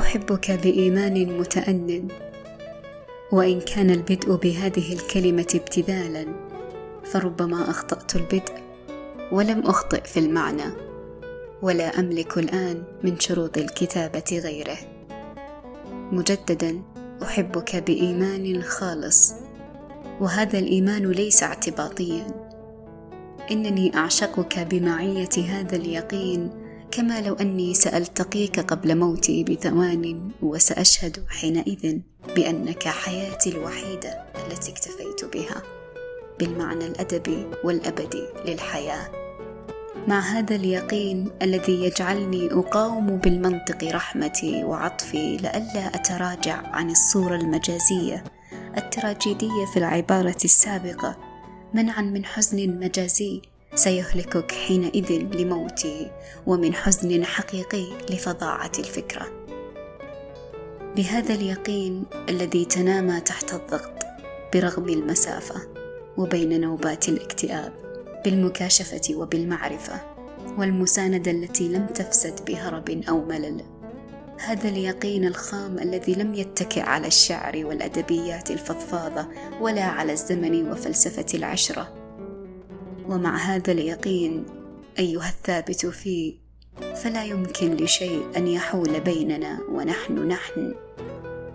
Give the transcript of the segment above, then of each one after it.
أحبك بإيمان متان وإن كان البدء بهذه الكلمة ابتذالا فربما أخطأت البدء ولم أخطئ في المعنى ولا أملك الآن من شروط الكتابة غيره. مجددا أحبك بإيمان خالص وهذا الإيمان ليس اعتباطيا. إنني أعشقك بمعية هذا اليقين كما لو أني سألتقيك قبل موتي بثوان وسأشهد حينئذ بأنك حياتي الوحيدة التي اكتفيت بها بالمعنى الادبي والابدي للحياة. مع هذا اليقين الذي يجعلني أقاوم بالمنطق رحمتي وعطفي لئلا أتراجع عن الصورة المجازية التراجيدية في العبارة السابقة منعا من حزن مجازي. سيهلكك حينئذ لموتي ومن حزن حقيقي لفظاعة الفكرة. بهذا اليقين الذي تنامى تحت الضغط برغم المسافة وبين نوبات الاكتئاب بالمكاشفة وبالمعرفة والمساندة التي لم تفسد بهرب أو ملل. هذا اليقين الخام الذي لم يتكئ على الشعر والأدبيات الفضفاضة ولا على الزمن وفلسفة العشرة ومع هذا اليقين أيها الثابت فيه فلا يمكن لشيء أن يحول بيننا ونحن نحن.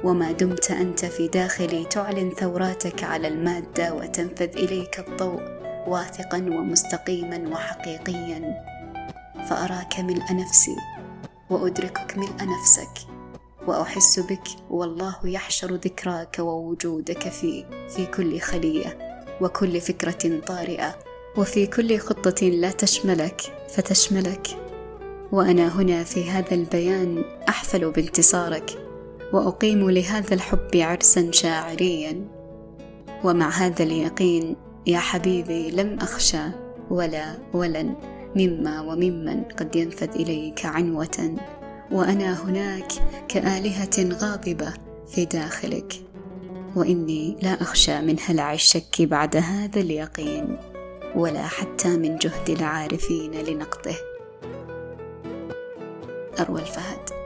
وما دمت أنت في داخلي تعلن ثوراتك على المادة وتنفذ إليك الضوء واثقا ومستقيما وحقيقيا. فأراك ملء نفسي وأدركك ملء نفسك وأحس بك والله يحشر ذكراك ووجودك في في كل خلية وكل فكرة طارئة. وفي كل خطة لا تشملك فتشملك. وأنا هنا في هذا البيان أحفل بانتصارك وأقيم لهذا الحب عرسا شاعريا. ومع هذا اليقين يا حبيبي لم أخشى ولا ولن مما وممن قد ينفذ إليك عنوة. وأنا هناك كآلهة غاضبة في داخلك. وإني لا أخشى من هلع الشك بعد هذا اليقين. ولا حتى من جهد العارفين لنقضه. أروى الفهد.